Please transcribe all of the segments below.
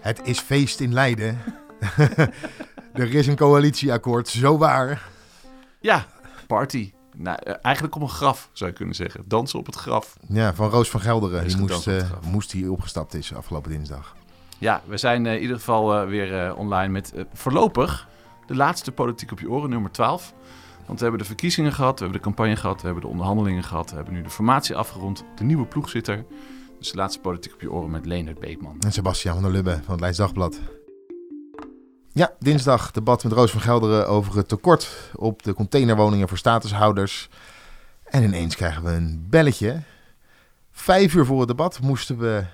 Het is feest in Leiden. er is een coalitieakkoord, zo waar. Ja, party. Nou, eh, eigenlijk op een graf, zou je kunnen zeggen. Dansen op het graf. Ja, van Roos van Gelderen. Er Die moest, eh, moest die opgestapt is afgelopen dinsdag. Ja, we zijn eh, in ieder geval weer online met voorlopig de laatste Politiek op je oren, nummer 12. Want we hebben de verkiezingen gehad, we hebben de campagne gehad, we hebben de onderhandelingen gehad, we hebben nu de formatie afgerond, de nieuwe ploeg zit er. Dus de laatste Politiek op je oren met Leonard Beekman. En Sebastian van der Lubbe van het Leids Dagblad. Ja, dinsdag debat met Roos van Gelderen over het tekort op de containerwoningen voor statushouders. En ineens krijgen we een belletje. Vijf uur voor het debat moesten we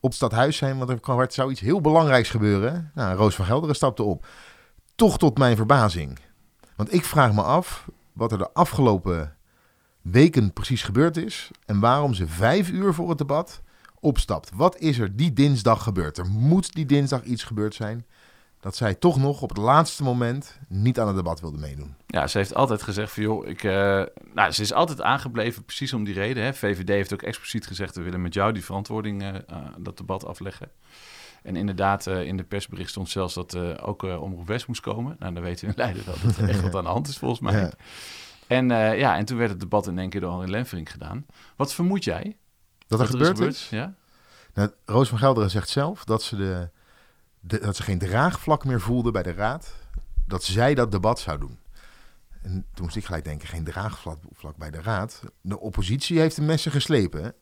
op stadhuis zijn, want er er zou iets heel belangrijks gebeuren. Nou, Roos van Gelderen stapte op. Toch tot mijn verbazing. Want ik vraag me af wat er de afgelopen weken precies gebeurd is en waarom ze vijf uur voor het debat opstapt. Wat is er die dinsdag gebeurd? Er moet die dinsdag iets gebeurd zijn dat zij toch nog op het laatste moment niet aan het debat wilde meedoen. Ja, ze heeft altijd gezegd van joh, ik, eh, nou, ze is altijd aangebleven precies om die reden. Hè. VVD heeft ook expliciet gezegd, we willen met jou die verantwoording eh, eh, dat debat afleggen. En inderdaad, in de persbericht stond zelfs dat ook Omroep West moest komen. Nou, dan weten we in Leiden dat er echt wat aan de hand is volgens mij. Ja. En, eh, ja, en toen werd het debat in één keer door Henri Lenvering gedaan. Wat vermoed jij? Dat er is gebeurd is? Ja? Nou, Roos van Gelderen zegt zelf dat ze, de, de- dat ze geen draagvlak meer voelde bij de raad. Dat zij dat debat zou doen. En toen moest ik gelijk denken, geen draagvlak vlak bij de raad. De oppositie heeft de messen geslepen.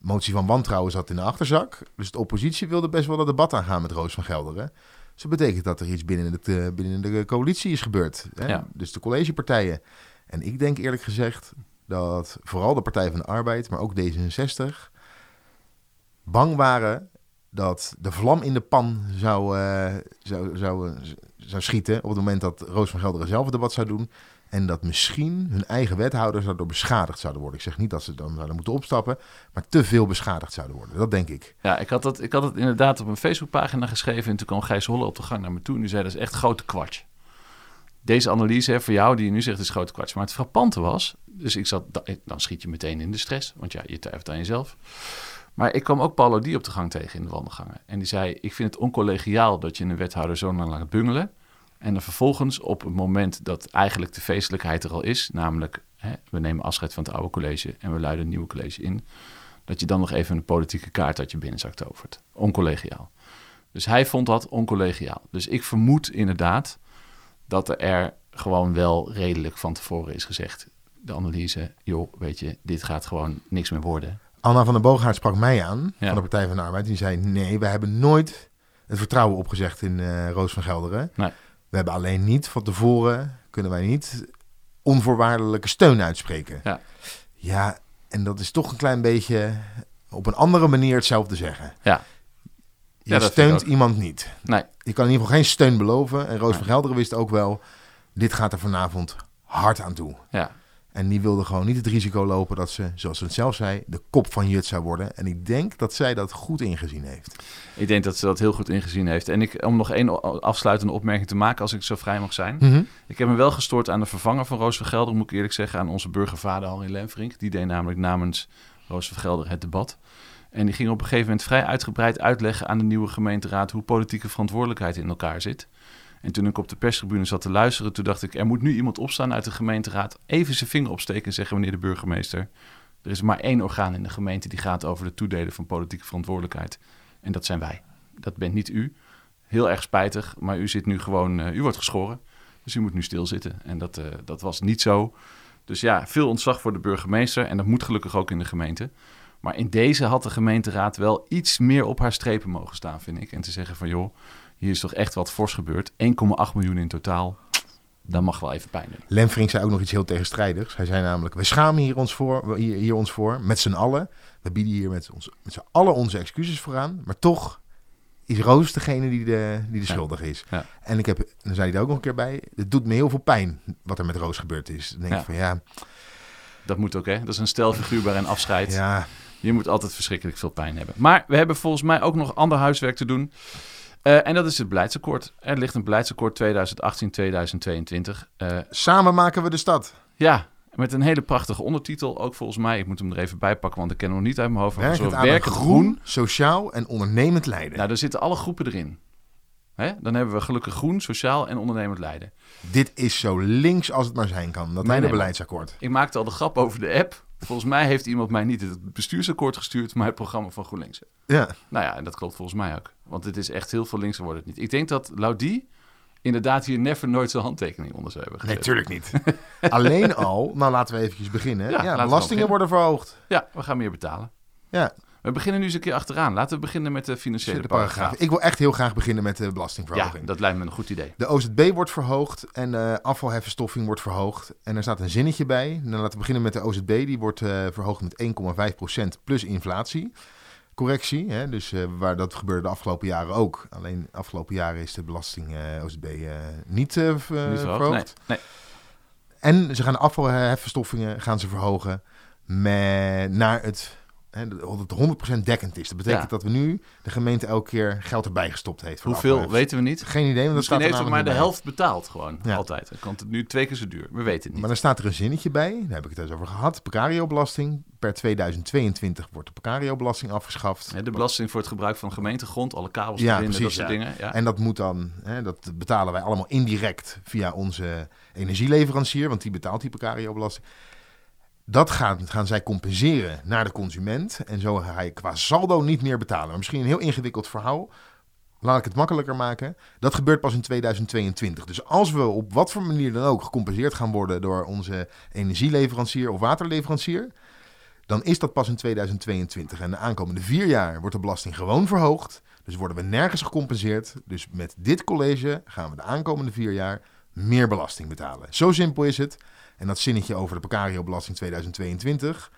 Motie van wantrouwen zat in de achterzak. Dus de oppositie wilde best wel een debat aangaan met Roos van Gelderen. Dus dat betekent dat er iets binnen de, binnen de coalitie is gebeurd. Hè? Ja. Dus de collegepartijen. En ik denk eerlijk gezegd dat vooral de Partij van de Arbeid, maar ook D66, bang waren dat de vlam in de pan zou, eh, zou, zou, zou schieten op het moment dat Roos van Gelderen zelf het debat zou doen. En dat misschien hun eigen wethouders daardoor beschadigd zouden worden. Ik zeg niet dat ze dan zouden moeten opstappen, maar te veel beschadigd zouden worden. Dat denk ik. Ja, ik had, dat, ik had het inderdaad op een Facebookpagina geschreven. En toen kwam Gijs Holle op de gang naar me toe. En die zei, dat is echt grote kwats. Deze analyse voor jou, die je nu zegt, is grote kwats. Maar het frappante was, dus ik zat, da- dan schiet je meteen in de stress. Want ja, je twijfelt aan jezelf. Maar ik kwam ook Paulo die op de gang tegen in de wandelgangen. En die zei, ik vind het oncollegiaal dat je een wethouder zo lang laat bungelen. En dan vervolgens op het moment dat eigenlijk de feestelijkheid er al is, namelijk hè, we nemen afscheid van het oude college en we luiden een nieuwe college in, dat je dan nog even een politieke kaart uit je binnenzak tovert. Oncollegiaal. Dus hij vond dat oncollegiaal. Dus ik vermoed inderdaad dat er, gewoon wel redelijk van tevoren is gezegd, de analyse, joh, weet je, dit gaat gewoon niks meer worden. Anna van der Boogaard sprak mij aan Ja. van de Partij van de Arbeid. Die zei, nee, we hebben nooit het vertrouwen opgezegd in eh, Roos van Gelderen. Nee. We hebben alleen niet van tevoren, kunnen wij niet onvoorwaardelijke steun uitspreken. Ja. ja, en dat is toch een klein beetje op een andere manier hetzelfde zeggen. Ja. Je Ja, steunt iemand niet. Nee, Je kan in ieder geval geen steun beloven. En Roos Nee. van Gelderen wist ook wel, dit gaat er vanavond hard aan toe. ja. En die wilde gewoon niet het risico lopen dat ze, zoals ze het zelf zei, de kop van Jut zou worden. En ik denk dat zij dat goed ingezien heeft. Ik denk dat ze dat heel goed ingezien heeft. En ik, om nog één afsluitende opmerking te maken, als ik zo vrij mag zijn. Mhm. Ik heb me wel gestoord aan de vervanger van Roos van Gelder, moet ik eerlijk zeggen, aan onze burgervader Henri Lenverink. Die deed namelijk namens Roos van Gelder het debat. En die ging op een gegeven moment vrij uitgebreid uitleggen aan de nieuwe gemeenteraad hoe politieke verantwoordelijkheid in elkaar zit. En toen ik op de perstribune zat te luisteren, toen dacht ik, er moet nu iemand opstaan uit de gemeenteraad, even zijn vinger opsteken en zeggen, meneer de burgemeester, er is maar één orgaan in de gemeente die gaat over het toedelen van politieke verantwoordelijkheid. En dat zijn wij. Dat bent niet u. Heel erg spijtig, maar u zit nu gewoon, eh, u wordt geschoren. Dus u moet nu stilzitten. En dat, eh, dat was niet zo. Dus ja, veel ontzag voor de burgemeester. En dat moet gelukkig ook in de gemeente. Maar in deze had de gemeenteraad wel iets meer op haar strepen mogen staan, vind ik. En te zeggen van, joh, hier is toch echt wat fors gebeurd. 1,8 miljoen in totaal. Dat mag wel even pijn doen. Lemfrink zei ook nog iets heel tegenstrijdigs. Hij zei namelijk, we schamen hier ons voor, hier, hier ons voor met z'n allen. We bieden hier met, ons, met z'n allen onze excuses voor aan. Maar toch is Roos degene die de, die de Ja. schuldig is. Ja. En ik heb, dan zei hij er ook nog een keer bij, het doet me heel veel pijn wat er met Roos gebeurd is. Dan denk Ja. ik van ja, Dat moet ook, hè. Dat is een stelfiguur bij een afscheid. ja, Je moet altijd verschrikkelijk veel pijn hebben. Maar we hebben volgens mij ook nog ander huiswerk te doen. Eh, en dat is het beleidsakkoord. Er ligt een beleidsakkoord 2018-2022. Eh, samen maken we de stad. ja, met een hele prachtige ondertitel. Ook volgens mij, ik moet hem er even bij pakken, want ik ken hem nog niet uit mijn hoofd. Zo werkend groen, sociaal en ondernemend leiden. Nou, daar zitten alle groepen erin. Hè? Dan hebben we gelukkig groen, sociaal en ondernemend leiden. Dit is zo links als het maar zijn kan. Dat Nee, hele nee, beleidsakkoord. Ik maakte al de grap over de app. Volgens mij heeft iemand mij niet het bestuursakkoord gestuurd, maar het programma van GroenLinks. Ja, Nou ja, en dat klopt volgens mij ook. Want het is echt heel veel linkser wordt het niet. Ik denk dat Laudie inderdaad hier never nooit zijn handtekening onder zou hebben nee, gezet. tuurlijk niet. Alleen al, nou laten we eventjes beginnen. Ja, belastingen beginnen. worden verhoogd. Ja, we gaan meer betalen. Ja, We beginnen nu eens een keer achteraan. Laten we beginnen met de financiële paragraaf. Ik wil echt heel graag beginnen met de Ja, belastingverhoging. dat lijkt me een goed idee. De OZB wordt verhoogd en de afvalheffenstoffing wordt verhoogd. En er staat een zinnetje bij. Dan laten we beginnen met de OZB. Die wordt eh, verhoogd met 1,5% plus inflatie. Correctie, hè? dus eh, waar dat gebeurde de afgelopen jaren ook. Alleen de afgelopen jaren is de belasting eh, OZB eh, niet, eh, eh, verhoogd. Nee, nee. En ze gaan de afvalheffenstoffingen gaan ze verhogen met, naar het, hè, dat het 100% dekkend is. Dat betekent Ja. dat we nu de gemeente elke keer geld erbij gestopt heeft. Hoeveel weten we niet. Geen idee, want dat Misschien heeft het maar de bij. helft betaald gewoon. Ja. Altijd. Dan kan het nu twee keer zo duur. We weten het niet. Maar dan staat er een zinnetje bij, daar heb ik het eens over gehad. Precario-belasting. Per 2022 wordt de precario-belasting afgeschaft. Hè, de belasting voor het gebruik van gemeentegrond, alle kabels Ja, erin, precies, soort ja. dingen. Ja. En dat moet dan, hè, dat betalen wij allemaal indirect via onze energieleverancier, want die betaalt die precario-belasting. Dat gaan, gaan zij compenseren naar de consument. En zo ga je qua saldo niet meer betalen. Maar misschien een heel ingewikkeld verhaal. Laat ik het makkelijker maken. Dat gebeurt pas in 2022. Dus als we op wat voor manier dan ook gecompenseerd gaan worden door onze energieleverancier of waterleverancier, dan is dat pas in 2022. En de aankomende vier jaar wordt de belasting gewoon verhoogd. Dus worden we nergens gecompenseerd. Dus met dit college gaan we de aankomende vier jaar meer belasting betalen. Zo simpel is het. En dat zinnetje over de precario-belasting 2022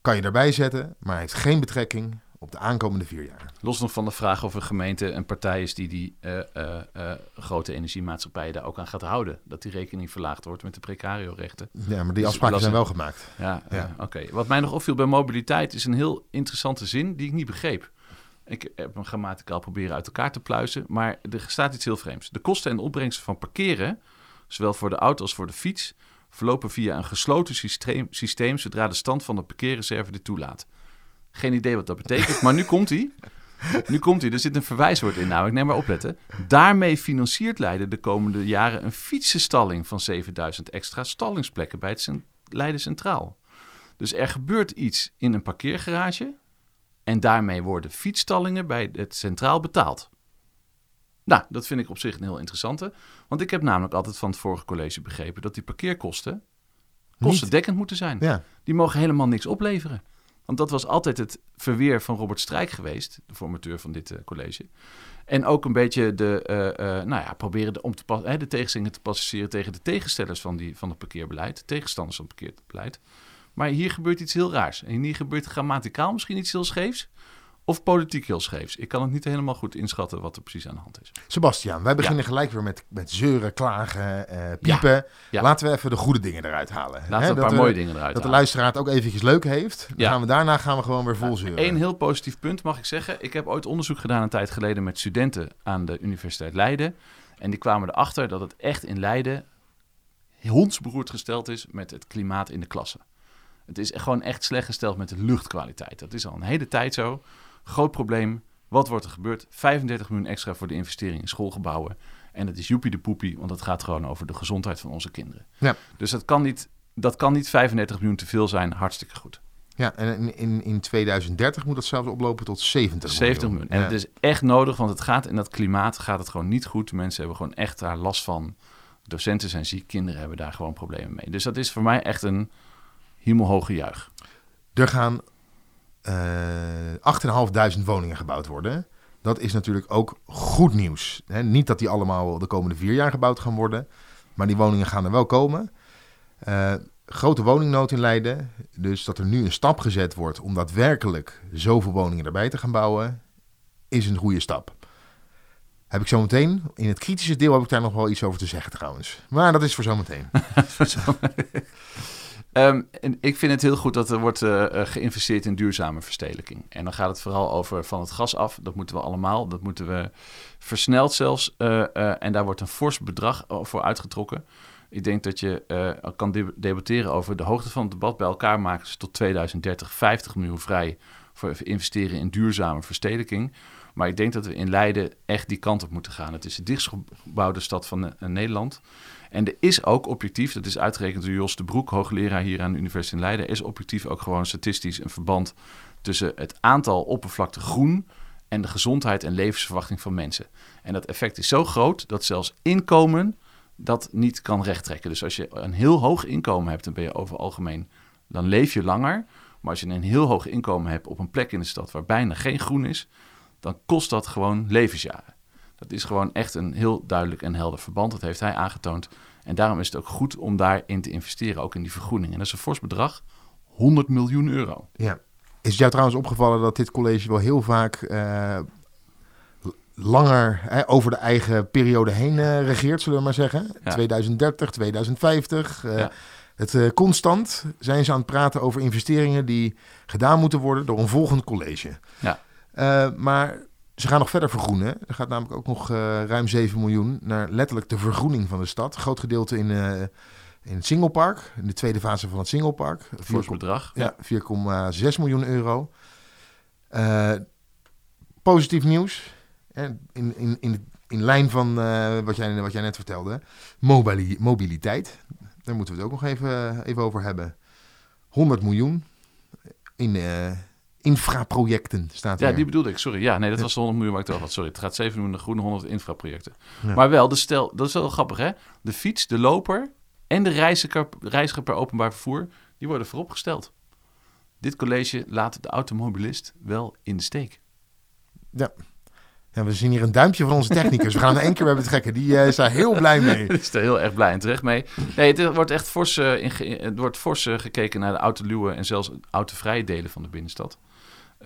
kan je erbij zetten, maar heeft geen betrekking op de aankomende vier jaar. Los nog van de vraag of een gemeente een partij is die die eh, eh, eh, grote energiemaatschappijen daar ook aan gaat houden. Dat die rekening verlaagd wordt met de precario-rechten. Ja, maar die Dus afspraken zijn wel gemaakt. Ja, Ja. oké. Wat mij nog opviel bij mobiliteit is een heel interessante zin die ik niet begreep. Ik heb hem grammaticaal proberen uit elkaar te pluizen, maar er staat iets heel vreemds. De kosten en opbrengsten van parkeren, zowel voor de auto als voor de fiets, verlopen via een gesloten systeem, systeem zodra de stand van de parkeerreserve dit toelaat. Geen idee wat dat betekent, maar nu komt hij. Nu komt hij. Er zit een verwijswoord in. Nou, ik neem maar opletten. Daarmee financiert Leiden de komende jaren een fietsenstalling van 7000 extra stallingsplekken bij het Leiden Centraal. Dus er gebeurt iets in een parkeergarage en daarmee worden fietsstallingen bij het Centraal betaald. Nou, dat vind ik op zich een heel interessante. Want ik heb namelijk altijd van het vorige college begrepen dat die parkeerkosten kostendekkend moeten zijn. Ja, Die mogen helemaal niks opleveren. Want dat was altijd het verweer van Robert Strijk geweest, de formateur van dit eh, college. En ook een beetje de, eh, eh, nou ja, proberen de, om te pas, hè, de tegenstellingen te passeren tegen de tegenstellers van, die, van het parkeerbeleid, de tegenstanders van het parkeerbeleid. Maar hier gebeurt iets heel raars. En hier gebeurt grammaticaal misschien iets heel scheefs, of politiek heel scheefs. Ik kan het niet helemaal goed inschatten wat er precies aan de hand is. Sebastiaan, wij beginnen gelijk weer met, met zeuren, klagen, eh, piepen. Ja. Laten we even de goede dingen eruit halen. Laten we een dat paar de- mooie dingen eruit Dat de halen. luisteraar het ook eventjes leuk heeft. Dan gaan we, daarna gaan we gewoon weer vol zeuren. Eén heel positief punt mag ik zeggen. Ik heb ooit onderzoek gedaan een tijd geleden met studenten aan de Universiteit Leiden. En die kwamen erachter dat het echt in Leiden hondsberoerd gesteld is met het klimaat in de klasse. Het is gewoon echt slecht gesteld met de luchtkwaliteit. Dat is al een hele tijd zo. Groot probleem. Wat wordt er gebeurd? 35 miljoen extra voor de investering in schoolgebouwen. En dat is joepie de poepie, want het gaat gewoon over de gezondheid van onze kinderen. Ja. Dus dat kan, niet, dat kan niet 35 miljoen te veel zijn. Hartstikke goed. Ja, en in, in, in 2030 moet dat zelfs oplopen tot 70 70 miljoen. En Ja. het is echt nodig, want het gaat in dat klimaat gaat het gewoon niet goed. Mensen hebben gewoon echt daar last van. Docenten zijn ziek, kinderen hebben daar gewoon problemen mee. Dus dat is voor mij echt een hemelhoge juich. Er gaan 8.500 woningen gebouwd worden. Dat is natuurlijk ook goed nieuws. Hè, niet dat die allemaal de komende vier jaar gebouwd gaan worden. Maar die woningen gaan er wel komen. Eh, grote woningnood in Leiden. Dus dat er nu een stap gezet wordt om daadwerkelijk zoveel woningen erbij te gaan bouwen, is een goede stap. Heb ik zometeen. In het kritische deel heb ik daar nog wel iets over te zeggen trouwens. Maar dat is voor zometeen. Ehm, ik vind het heel goed dat er wordt eh, eh, geïnvesteerd in duurzame verstedelijking. En dan gaat het vooral over van het gas af. Dat moeten we allemaal. Dat moeten we versneld zelfs. eh, en daar wordt een fors bedrag voor uitgetrokken. Ik denk dat je uh, kan debatteren over de hoogte van het debat. Bij elkaar maken ze tot 2030 50 miljoen vrij voor investeren in duurzame verstedelijking. Maar ik denk dat we in Leiden echt die kant op moeten gaan. Het is de dichtstgebouwde stad van uh, Nederland. En er is ook objectief, dat is uitgerekend door Jos de Broek, hoogleraar hier aan de Universiteit Leiden, is objectief ook gewoon statistisch een verband tussen het aantal oppervlakte groen en de gezondheid en levensverwachting van mensen. En dat effect is zo groot dat zelfs inkomen dat niet kan rechttrekken. Dus als je een heel hoog inkomen hebt, dan ben je over algemeen, dan leef je langer. Maar als je een heel hoog inkomen hebt op een plek in de stad waar bijna geen groen is, dan kost dat gewoon levensjaren. Dat is gewoon echt een heel duidelijk en helder verband. Dat heeft hij aangetoond. En daarom is het ook goed om daarin te investeren, ook in die vergroening. En dat is een fors bedrag, 100 miljoen euro. Ja. Is het jou trouwens opgevallen dat dit college wel heel vaak eh, langer hè, over de eigen periode heen uh, regeert, zullen we maar zeggen? 2030, 2050. Uh, Het uh, constant zijn ze aan het praten over investeringen die gedaan moeten worden door een volgend college. Ja. maar ze gaan nog verder vergroenen. Er gaat namelijk ook nog ruim 7 miljoen naar letterlijk de vergroening van de stad. Groot gedeelte in in het Singlepark, in de tweede fase van het Singlepark. Fors bedrag. Ja, 4,6 miljoen euro. Uh, positief nieuws. In, in, in, in lijn van uh, wat, jij, wat jij net vertelde. Mobili mobiliteit. Daar moeten we het ook nog even, even over hebben. 100 miljoen in uh, infraprojecten staat Ja, die bedoelde ik. Sorry. Ja, nee, dat was de 100 miljoen waar ik het had. Sorry, het gaat 7 miljoen de groene 100 infraprojecten. Ja. Maar wel, de stel, dat is wel grappig hè. De fiets, de loper en de reiziger, reiziger per openbaar vervoer, die worden vooropgesteld. Dit college laat de automobilist wel in de steek. Ja. Ja, we zien hier een duimpje van onze technicus. We gaan er één keer bij betrekken. Die uh, is daar heel blij mee. Die is er heel erg blij en terecht mee. Nee, het wordt echt fors, uh, in, het wordt fors uh, gekeken naar de autoluwe en zelfs autovrije delen van de binnenstad.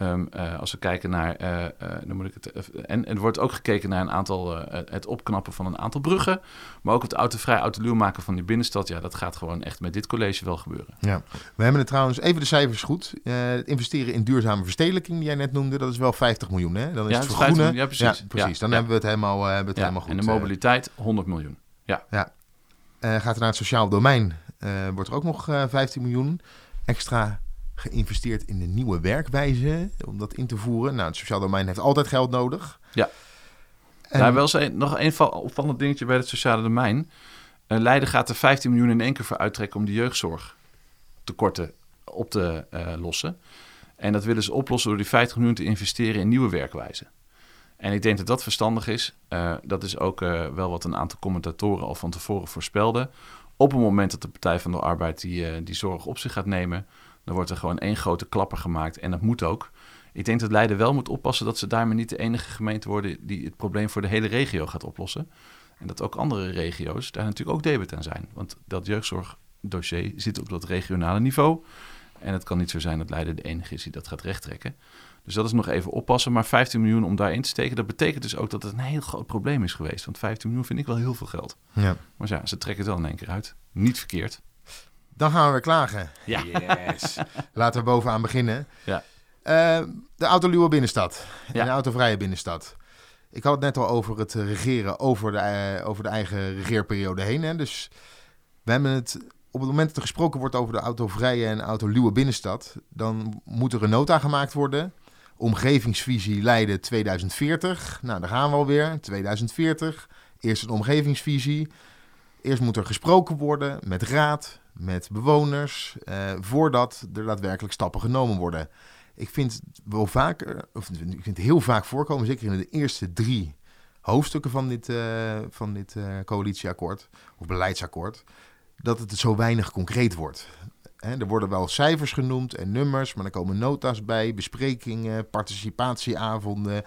Um, uh, als we kijken naar, uh, uh, dan moet ik het, en, er wordt ook gekeken naar een aantal, het opknappen van een aantal bruggen, maar ook het autovrij autoluw maken van die binnenstad. Ja, dat gaat gewoon echt met dit college wel gebeuren. Ja, we hebben het trouwens, even de cijfers goed. het investeren in duurzame verstedelijking, die jij net noemde, dat is wel 50 miljoen. Hè? Dan is ja, het vergroenen. ja, precies. Ja, precies. Dan hebben we het helemaal, hebben het helemaal goed. En de mobiliteit 100 miljoen. Ja. ja. gaat er naar het sociaal domein, wordt er ook nog 15 miljoen extra geïnvesteerd in de nieuwe werkwijze om dat in te voeren. Nou, het sociaal domein heeft altijd geld nodig. Ja. En... Daar wel eens nog een opvallend dingetje bij het sociale domein. Uh, Leiden gaat er 15 miljoen in één keer voor uittrekken om de jeugdzorg tekorten op te uh, lossen. En dat willen ze oplossen door die 50 miljoen te investeren in nieuwe werkwijzen. En ik denk dat dat verstandig is. Uh, dat is ook wel wat een aantal commentatoren al van tevoren voorspelden. Op het moment dat de Partij van de Arbeid die, die zorg op zich gaat nemen, dan wordt er gewoon één grote klapper gemaakt. En dat moet ook. Ik denk dat Leiden wel moet oppassen dat ze daarmee niet de enige gemeente worden die het probleem voor de hele regio gaat oplossen. En dat ook andere regio's daar natuurlijk ook debet aan zijn. Want dat jeugdzorgdossier zit op dat regionale niveau. En het kan niet zo zijn dat Leiden de enige is die dat gaat rechttrekken. Dus dat is nog even oppassen. Maar 15 miljoen om daarin te steken, dat betekent dus ook dat het een heel groot probleem is geweest. Want 15 miljoen vind ik wel heel veel geld. Ja. Maar ja, ze trekken het wel in één keer uit. Niet verkeerd. Dan gaan we weer klagen. Ja. Yes. Laten we bovenaan beginnen. Ja. Uh, de autoluwe binnenstad. En de autovrije binnenstad. Ik had het net al over het regeren over de, uh, over de eigen regeerperiode heen. Hè. Dus we hebben het op het moment dat er gesproken wordt over de autovrije en autoluwe binnenstad, dan moet er een nota gemaakt worden. Omgevingsvisie Leiden 2040. Nou, daar gaan we alweer. 2040. Eerst een omgevingsvisie. Eerst moet er gesproken worden met raad, met bewoners, uh, voordat er daadwerkelijk stappen genomen worden. Ik vind wel vaker, of ik vind het heel vaak voorkomen, zeker in de eerste drie hoofdstukken van dit, uh, van dit uh, coalitieakkoord of beleidsakkoord, dat het zo weinig concreet wordt. Er worden wel cijfers genoemd en nummers, maar er komen nota's bij, besprekingen, participatieavonden.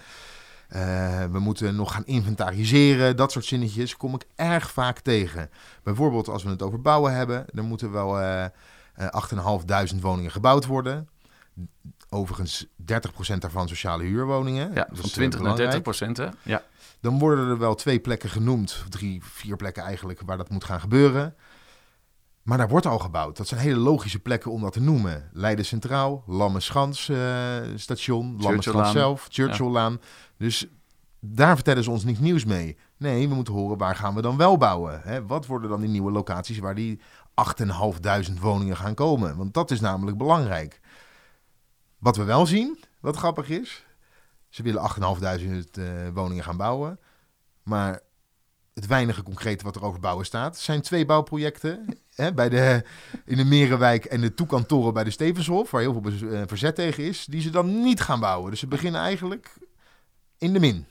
Uh, we moeten nog gaan inventariseren. Dat soort zinnetjes kom ik erg vaak tegen. Bijvoorbeeld als we het over bouwen hebben, dan moeten wel uh, uh, 8.500 woningen gebouwd worden. Overigens 30% daarvan sociale huurwoningen. Ja, van 20 naar 30 procent. Hè? Ja. Dan worden er wel twee plekken genoemd, drie, vier plekken eigenlijk, waar dat moet gaan gebeuren. Maar daar wordt al gebouwd. Dat zijn hele logische plekken om dat te noemen. Leiden Centraal, Lammenschans uh, station, Lammenschans zelf, Churchilllaan. Ja. Dus daar vertellen ze ons niks nieuws mee. Nee, we moeten horen waar gaan we dan wel bouwen. Hè? Wat worden dan die nieuwe locaties waar die 8.500 woningen gaan komen? Want dat is namelijk belangrijk. Wat we wel zien, wat grappig is, ze willen 8.500 uh, woningen gaan bouwen. Maar het weinige concrete wat er over bouwen staat, zijn twee bouwprojecten. Hè, bij de, in de Merenwijk en de toekantoren bij de Stevenshof, waar heel veel eh, verzet tegen is, die ze dan niet gaan bouwen. Dus ze beginnen eigenlijk in de min.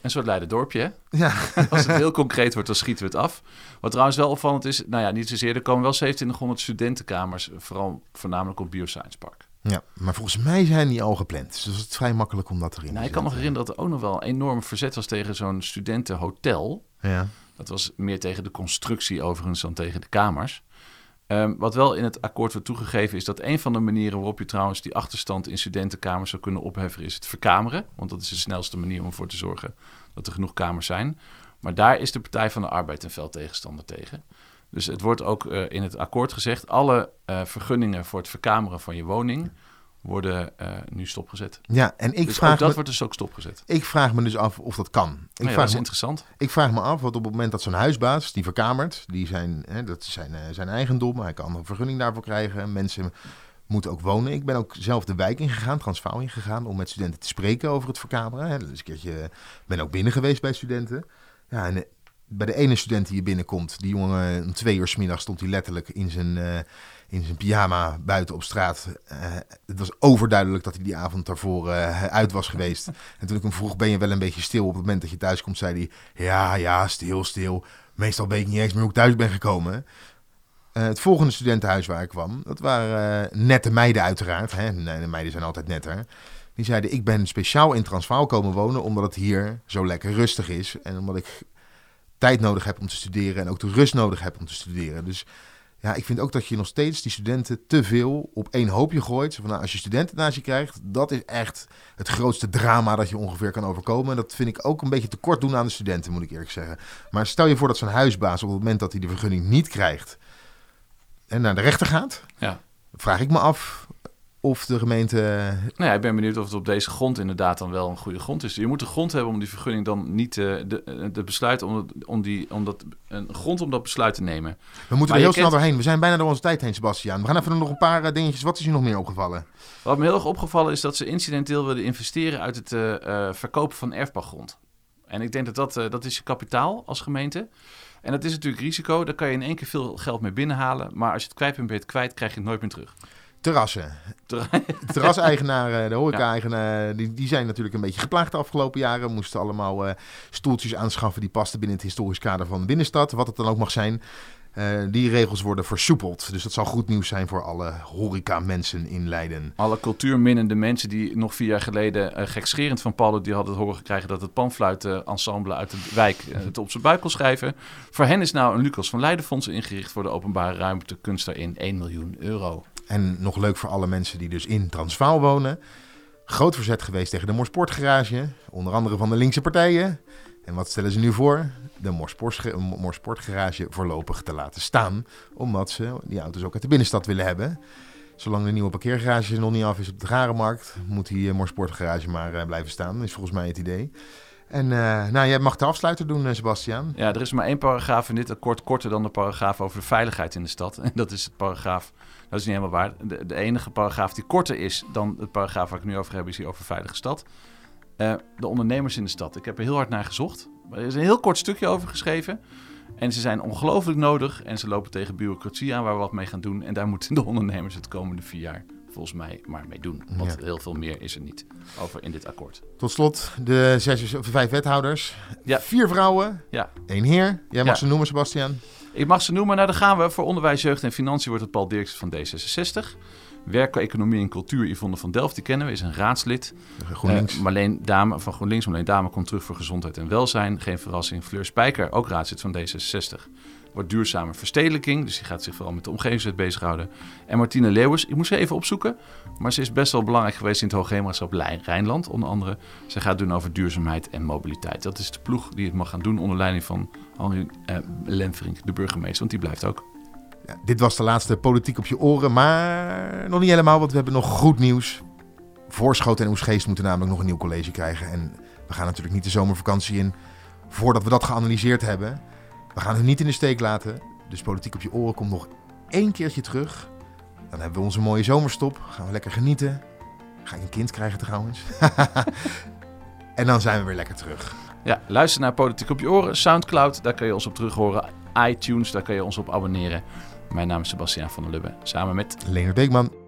Een soort Leiden-dorpje, hè? Ja. Als het heel concreet wordt, dan schieten we het af. Wat trouwens wel opvallend is, nou ja, niet zozeer, er komen wel 2700 studentenkamers, vooral voornamelijk op Bioscience Park. Ja, maar volgens mij zijn die al gepland. Dus het is vrij makkelijk om dat erin nou, te Ik kan me zetten. herinneren dat er ook nog wel enorm verzet was tegen zo'n studentenhotel. Ja. Dat was meer tegen de constructie overigens dan tegen de kamers. Ehm, wat wel in het akkoord wordt toegegeven is dat een van de manieren waarop je trouwens die achterstand in studentenkamers zou kunnen opheffen is het verkameren. Want dat is de snelste manier om ervoor te zorgen dat er genoeg kamers zijn. Maar daar is de Partij van de Arbeid een fel tegenstander tegen. Dus het wordt ook eh, in het akkoord gezegd, alle eh, vergunningen voor het verkameren van je woning worden eh, nu stopgezet. ja, en ik, dus vraag ook dat me, wordt dus ook stopgezet. ik vraag me dus af of dat kan. Ik, Nou ja, dat is me, interessant. ik vraag me af, want op het moment dat zo'n huisbaas die verkamert, die zijn, hè, dat is zijn, eh, zijn eigendom, hij kan een vergunning daarvoor krijgen. Mensen moeten ook wonen. Ik ben ook zelf de wijk ingegaan, Transvaal ingegaan, om met studenten te spreken over het verkameren. Hè. Dus een keertje ben ook binnen geweest bij studenten. Ja, en eh, bij de ene student die hier binnenkomt, die jongen om twee uur 's middag stond hij letterlijk in zijn, eh, in zijn pyjama buiten op straat. Eh, het was overduidelijk dat hij die avond daarvoor eh, uit was geweest. En toen ik hem vroeg, ben je wel een beetje stil? Op het moment dat je thuis komt, zei hij, ja, ja, stil, stil. Meestal weet ik niet eens meer hoe ik thuis ben gekomen. Het volgende studentenhuis waar ik kwam, dat waren nette meiden uiteraard. Hè? Nee, de meiden zijn altijd netter. Die zeiden, ik ben speciaal in Transvaal komen wonen omdat het hier zo lekker rustig is. En omdat ik tijd nodig heb om te studeren en ook de rust nodig heb om te studeren. Dus ja, ik vind ook dat je nog steeds die studenten te veel op één hoopje gooit. Van, nou, als je studenten naast je krijgt, dat is echt het grootste drama dat je ongeveer kan overkomen. Dat vind ik ook een beetje tekort doen aan de studenten, moet ik eerlijk zeggen. Maar stel je voor dat zo'n huisbaas op het moment dat hij de vergunning niet krijgt en naar de rechter gaat, Ja. vraag ik me af of de gemeente... Nou ja, ik ben benieuwd of het op deze grond inderdaad dan wel een goede grond is. Je moet een grond hebben om die vergunning dan niet eh, de, eh, de besluit om, om, die, om dat, een grond om dat besluit te nemen. We moeten Maar er heel snel kent- doorheen. We zijn bijna door onze tijd heen, Sebastiaan. We gaan even nog een paar eh, dingetjes. Wat is je nog meer opgevallen? Wat me heel erg opgevallen is dat ze incidenteel willen investeren uit het eh, verkopen van erfbouwgrond. En ik denk dat dat, dat is je kapitaal als gemeente. En dat is natuurlijk risico. Daar kan je in één keer veel geld mee binnenhalen. Maar als je het kwijt bent, ben je het kwijt, krijg je het nooit meer terug. Terrassen. Ter- terraseigenaren, de horeca-eigenaren, die, die zijn natuurlijk een beetje geplaagd de afgelopen jaren. Moesten allemaal eh, stoeltjes aanschaffen die pasten binnen het historisch kader van de binnenstad, wat het dan ook mag zijn. Eh, die regels worden versoepeld. Dus dat zal goed nieuws zijn voor alle horeca-mensen in Leiden. Alle cultuurminnende mensen die nog vier jaar geleden uh, gekscherend van Paul die hadden het horen gekregen dat het panfluitensemble uit de wijk uh, het op zijn buik kon schrijven. Voor hen is nou een Lucas van Leiden fonds ingericht voor de openbare ruimte kunst daarin 1 miljoen euro. En nog leuk voor alle mensen die dus in Transvaal wonen. Groot verzet geweest tegen de Morsportgarage. Onder andere van de linkse partijen. En wat stellen ze nu voor? De Morsportgarage voorlopig te laten staan. Omdat ze die auto's ook uit de binnenstad willen hebben. Zolang de nieuwe parkeergarage nog niet af is op de Garenmarkt, moet die Morsportgarage maar uh, blijven staan. Is volgens mij het idee. En uh, nou, jij mag de afsluiter doen, uh, Sebastian. Ja, er is maar één paragraaf in dit akkoord korter dan de paragraaf over de veiligheid in de stad. En dat is het paragraaf, dat is niet helemaal waar. De, de enige paragraaf die korter is dan het paragraaf waar ik nu over heb, is hier over veilige stad. Uh, de ondernemers in de stad. Ik heb er heel hard naar gezocht. Er is een heel kort stukje over geschreven. En ze zijn ongelooflijk nodig en ze lopen tegen bureaucratie aan waar we wat mee gaan doen. En daar moeten de ondernemers het komende vier jaar volgens mij maar mee doen. Want ja. heel veel meer is er niet over in dit akkoord. Tot slot, de zes of vijf wethouders. Ja. Vier vrouwen, ja. één heer. Jij mag ze noemen, Sebastian. Ik mag ze noemen. Nou, dan gaan we. Voor onderwijs, jeugd en financiën wordt het Paul Dirksen van D66. Werk, economie en cultuur, Yvonne van Delft, die kennen we, is een raadslid. GroenLinks. Eh, Marleen Dame van GroenLinks, Marleen Dame komt terug voor gezondheid en welzijn. Geen verrassing. Fleur Spijker, ook raadslid van D66. Wordt duurzame verstedelijking, dus die gaat zich vooral met de omgevingswet bezighouden. En Martine Leeuwers, ik moest ze even opzoeken, maar ze is best wel belangrijk geweest in het Hoogheemraadschap Rijnland, onder andere. Ze gaat doen over duurzaamheid en mobiliteit. Dat is de ploeg die het mag gaan doen onder leiding van Henri eh, de burgemeester, want die blijft ook. Ja, dit was de laatste politiek op je oren, maar nog niet helemaal, want we hebben nog goed nieuws. Voorschoten en Oesgeest moeten namelijk nog een nieuw college krijgen. En we gaan natuurlijk niet de zomervakantie in voordat we dat geanalyseerd hebben. We gaan u niet in de steek laten. Dus Politiek op je oren komt nog één keertje terug. Dan hebben we onze mooie zomerstop. Gaan we lekker genieten. Ga ik een kind krijgen trouwens. en dan zijn we weer lekker terug. Ja, luister naar Politiek op je oren. Soundcloud, daar kun je ons op terug horen. iTunes, daar kun je ons op abonneren. Mijn naam is Sebastiaan van der Lubbe, samen met Leonard Beekman.